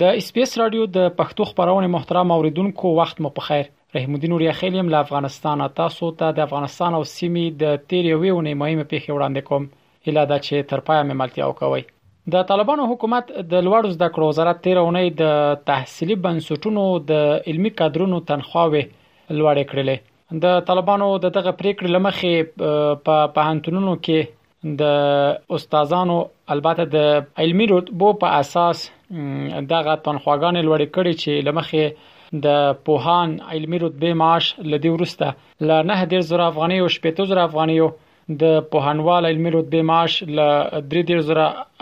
د اس بي اس رادیو د پښتو خبرونه محترم اوریدونکو وخت مو په خیر رحیم الدین اوریاخیل یم له افغانستانه تاسو ته د افغانستان او سیمې د تیر یوې ونې مهمه پیښه وړاندې کوم هله دا چې تر پای مې ملتیا وکوي د طالبانو حکومت د لوړو زده کړو وزارت تیر اونۍ د تحصیلي بنسټونو د علمي کادرونو تنخواوې لوړې کړلې د طالبانو د دغه پریکړې لمخې په پهانتونونو کې د استادانو البته د علمي رتبو په اساس دغه تنخواګانې لوړې کړې چې لمخې د پوهان علمي رتبه معاش لدی ورسته ل 9000 افغانۍ او 18000 افغانۍ د پوهنوال علمي رتبه معاش ل 13000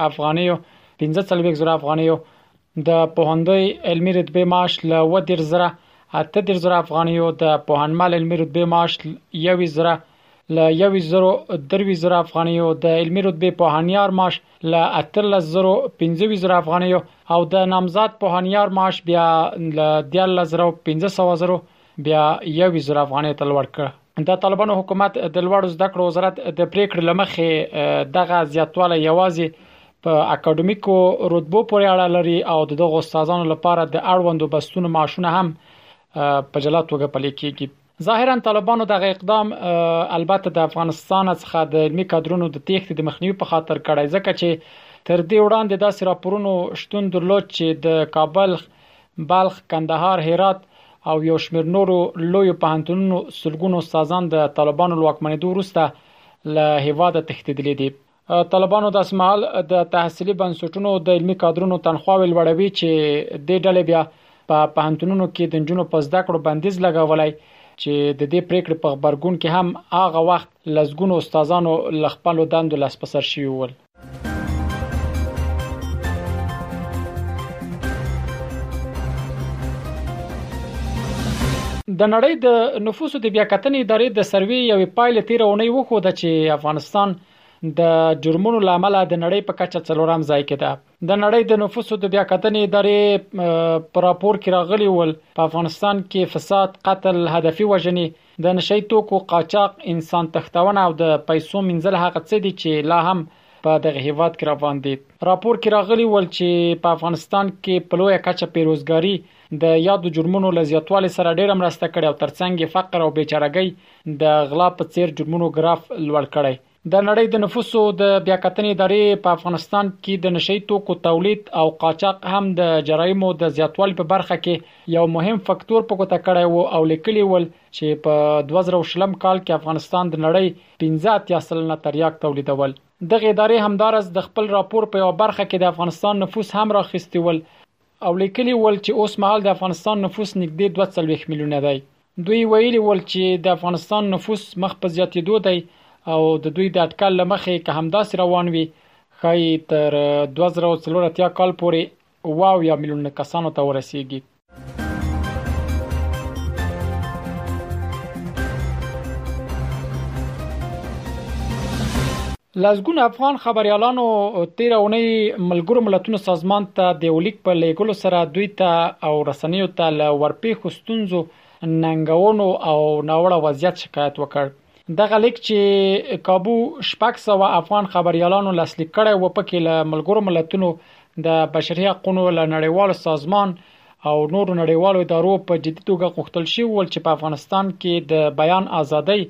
افغانۍ 15000 افغانۍ د پوهندوی علمي رتبه معاش ل 10000 8000 افغانۍ د پوهنمل علمي رتبه معاش ل 21000 له 22000 افغانیو د علمي رتبه پوهنیار معاش له 18000 افغانیو او د نامزد پوهنیار معاش بیا له 14500 بیا 20000 افغانیو ته لوړ کړ د طالبانو حکومت د لوړ زده کړو وزارت د پریکړې لمخې دغه زیاتواله یوازې په اکاډمیکو رتبو پورې اړه لري او دغه استادانو لپاره د اړوندو بستونو معاشونه هم په جلا توګه پلي کیږي ظاهرا طالبانو دغه اقدام البته د افغانستان څخه د علمي کادرونو د تېښتې د مخنیوي په خاطر کړی ځکه چې تر دې وړاندې داسې راپورونو شتون درلود چې د کابل بلخ کندهار هرات او یو شمېر نورو لوی پوهنتونونو سلګونو استادان د طالبانو لواکمنېدو وروسته له هیواده تښتیدلې دي طالبانو داسې مهال د تحصیلي بنسټونو د علمي کادرونو تنخواوې لوړوي چې د ډلې بیا په پهنتونونو کې د نجونو په زده کړو بندیز لګولای چې د دې پریکړې په خبرګون کې هم هغه وخت لسګونو استادانو ل خپل دندو لاس په سر شوی ول د نړۍ د نفوسو د بیاکتنې ادارې د سروې یوې پایلې تیر اونۍ وښوده چې افغانستان د جرمونو لامل د نړۍ په کچه څلورم ځای کې ده د نړۍ د نفوسو د بیا کتنې ادارې پر راپور کې راغلي ول په افغانستان کې فساد قتل هدفي وژنې د نشئی توکو قاچاق انسان تښتونه او د پیسو منځل هغه څه دي چې لا هم په دغه هیواد کې روان دي راپور کې راغلي ول چې په افغانستان کې په لوی کچه پیروزګاری د یادو جرمونو لزیاتوالي سره ډیره مرسته کړې او ترڅنګ فقر او بیچارهګۍ د غلا په څیر جرمونو ګراف لوړ کړی د نړۍ د نفوسو د بیاکتنې ادارې په افغانستان کې د نشئی توکو تولید او قاچاق هم د جرایمو د زیاتوالي په برخه کې یو مهم فکتور په ګوته کړی وو او لیکلی ول چې په 2020 کال کې افغانستان د نړۍ 15 اتیا سلنه تریاک تولیدول دغه ادارې همدارس د خپل راپور په یو برخه کې د افغانستان نفوس هم راخستیول او لیکلي ول چې اوس مهال د افغانستان نفوس نږدې دوه څلوېښت میلیونه دی. دوی ویلي ول چې د افغانستان نفوس مخ په زیاتېدو دی او د دوی د اټکل له مخې که همداسې روان وي ښايي تر دوه زره او څلور اتیا کال پورې اووه اویا میلیونه کسانو ته ورسېږي. لسګونه افغان خبریالانو تیره اونۍ ملګرو ملتونو سازمان ته د یو لیک په لیږلو سره دوی ته او رسنیو ته له ورپېښو ستونزو، ننګونو او ناوړه وضعیت شکایت وکړ. دغه لیک چې کابو شپږ سوه افغان خبریالانو لاسلیک کړی و، پکې له ملګرو ملتونو، د بشري حقونو له نړیوال سازمان او نورو نړیوالو ادارو په جدي توګه غوښتل شوي ول چې په افغانستان کې د بیان ازادۍ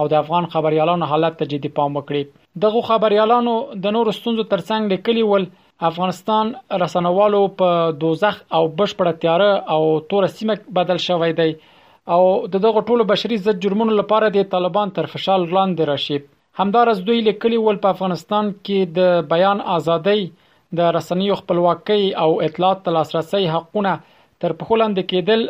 او د افغان خبريالانو حالت ته جدي پام وکړي دغه خبريالانو د نورو ستونزو ترڅنګ لیکلي ول افغانستان رسنوالو په دوزخ او بشپړه تیاره او تور سیمه بدل شوی دی او د دغه ټولو بشري ضد جرمونو لپاره د طالبان تر فشار لاندې راشي همدارس دوی لیکلي ول په افغانستان کې د بیان ازادۍ د رسنیو خپلواکۍ او اطلاعات لاسرسي حقونه تر پخولاندې کېدل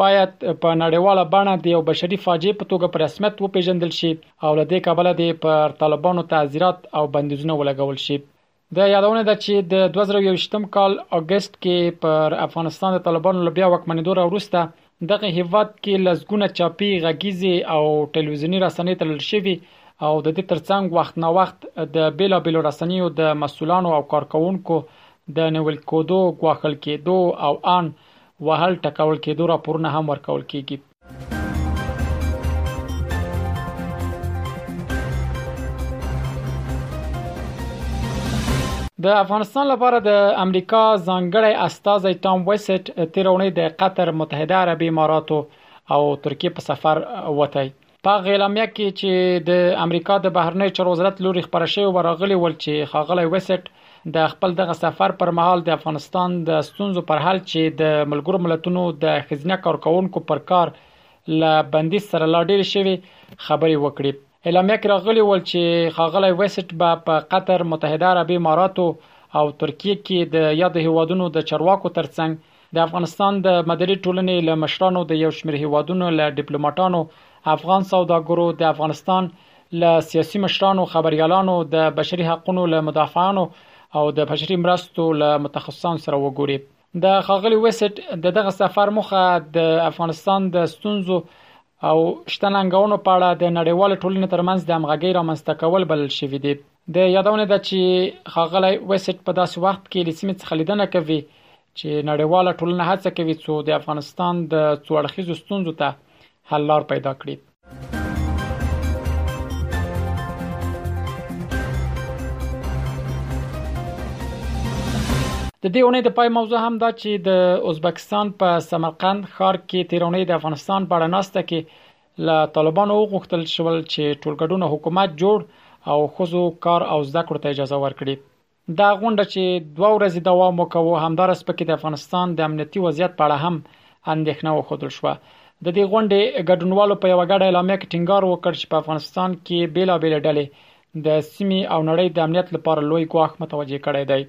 باید په نړیواله بڼه د یو بشري فاجعه په توګه په رسمیت وپیژندل شي او لدې کابل دی پر طالبانو تعزیرات او بندیزونه ولګول شي د یادونه ده چې د 2021 کال اگست کې پر افغانستان د طالبانو لبیا وکمنیدو را وروسته دغه هیواد کې لزګونه چاپی غږیزي او ټلویزیونی رسنۍ تړل شوی او د دې ترڅنګ وخت نا وخت د بیلا بیلو رسنیو د مسولانو او کارکونکو د نیول کودو غواخل کېدو او ان وهل ټکول کېدو راپورونه هم ورکول کېږي. د افغانستان لپاره د امریکا ځانګړی استازی ټام ویسټ تیر اونۍ د قطر، متحده عربي اماراتو او ترکیې په سفر وتی. په هغه اعلامیه کې چې د امریکا د بهرنیو چارو وزارت لوري خبره شوې و راغلي ول چې خاغلی وسټ د خپل دغه سفر پر مهال د افغانستان د ستونزو پر حل چې د ملګرو ملتونو د خزینه کارکونکو پر کار له بندیز سره لا ډېر شوی خبرې وکړي اعلامیه کې راغلي ول چې خاغلی وسټ به په قطر متحده عربی اماراتو او ترکیه کې د یاد هیوادونو د چارواکو ترڅنګ د افغانستان د مدني ټولنې له مشرانو د یو شمېر هیوادونو له ډیپلوماټانو افغان سوداګرو د افغانستان له سیاسي مشرانو خبريالانو د بشري حقوقو له مدافعانو او د بشري مرستو له متخصصانو سره وګوري د خاغلی وسټ د دغه سفر مخه د افغانستان د ستونزو او شتننګونو په اړه د نړیوال ټولنې ترمنځ د همغږي رامنځته کول بلل شوې دي د یادونې ده چې ښاغلی ویسټ په داسې وخت کې له سیمې څخه لیدنه کوي چې نړیواله ټولنه هڅه کوي څو د افغانستان د څو اړخیزو ستونزو ته حل لار پیدا کړي د دې اونۍ د پای موضوع هم دا چې د ازبکستان په سمرقند ښار کې تیرونې د افغانستان په اړه ناسته کې له طالبانو وغوښتل شول چې ټولګډونه حکومت جوړ او ښځو کار او زده کړو ته اجازه ورکړي دا غونډه چې دوه ورځې دوام وکاوه همدارس پکې د افغانستان د امنیتي وضعیت په اړه هم اندېښنه وښودل شو د دې غونډې ګډونوالو په یو غړ اعلامیه کې ټینګار وکړ چې په افغانستان کې بیلابېل ډلې د سیمې او نړۍ د امنیت لپاره لوی ګواښ متوجه کړی دی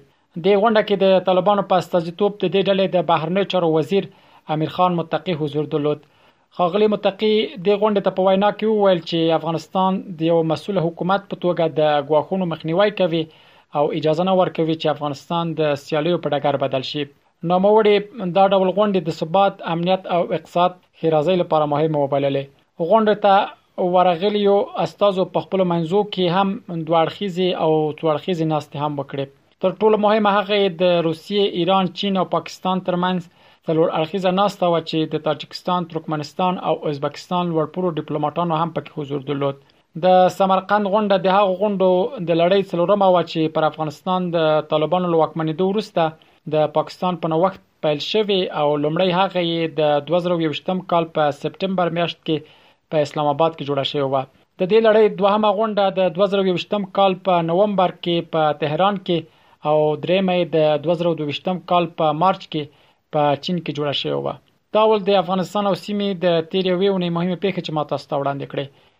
دې غونډه کې د طالبانو په استازیتوب د دې ډلې د بهرنیو چارو وزیر امیرخان متقي حضور درلود خاغلی متقي د غونډې ته په وینا کې وویل چې افغانستان د یو مسول حکومت په توګه د غواخونو مخنیوي کوي او اجازه نه ورکوي چې افغانستان د سیالیو په ډګر بدل شي نو موړي دا ډول غونډې د ثبات امنیت او اقتصاد خیرازۍ لپاره مهمه وبللې غونډه ته ورغلیو استازو په خپلو منځو کې هم دوه اړخیزې او څو اړخیزې ناستې هم وکړې. تر ټولو مهمه هغه یې د روسیې، ایران، چین او پاکستان ترمنځ څلور اړخیزه ناسته وه چې د تاجکستان، ترکمنستان او ازبکستان لوړپوړو ډیپلوماټانو هم پکې حضور درلود. د سمرقند غونډه د هغو غونډو د لړۍ څلورمه وه چې پر افغانستان د طالبانو له واکمنېدو وروسته د پاکستان په نوښت پیل شوې او لومړی هغه یې د 2021 کال په سپټمبر میاشت کې په اسلام آباد کې جوړه شوې و د دې لړۍ دوهمه غونډه د 2021 کال په نومبر کې په تهران کې او درېمه یې د 2022 کال په مارچ کې په چین کې جوړه شوې و دا ول د افغانستان او سیمې د تیر یوې اونۍ مهمه پیښه چې ما تاسو ته وړاندې کړې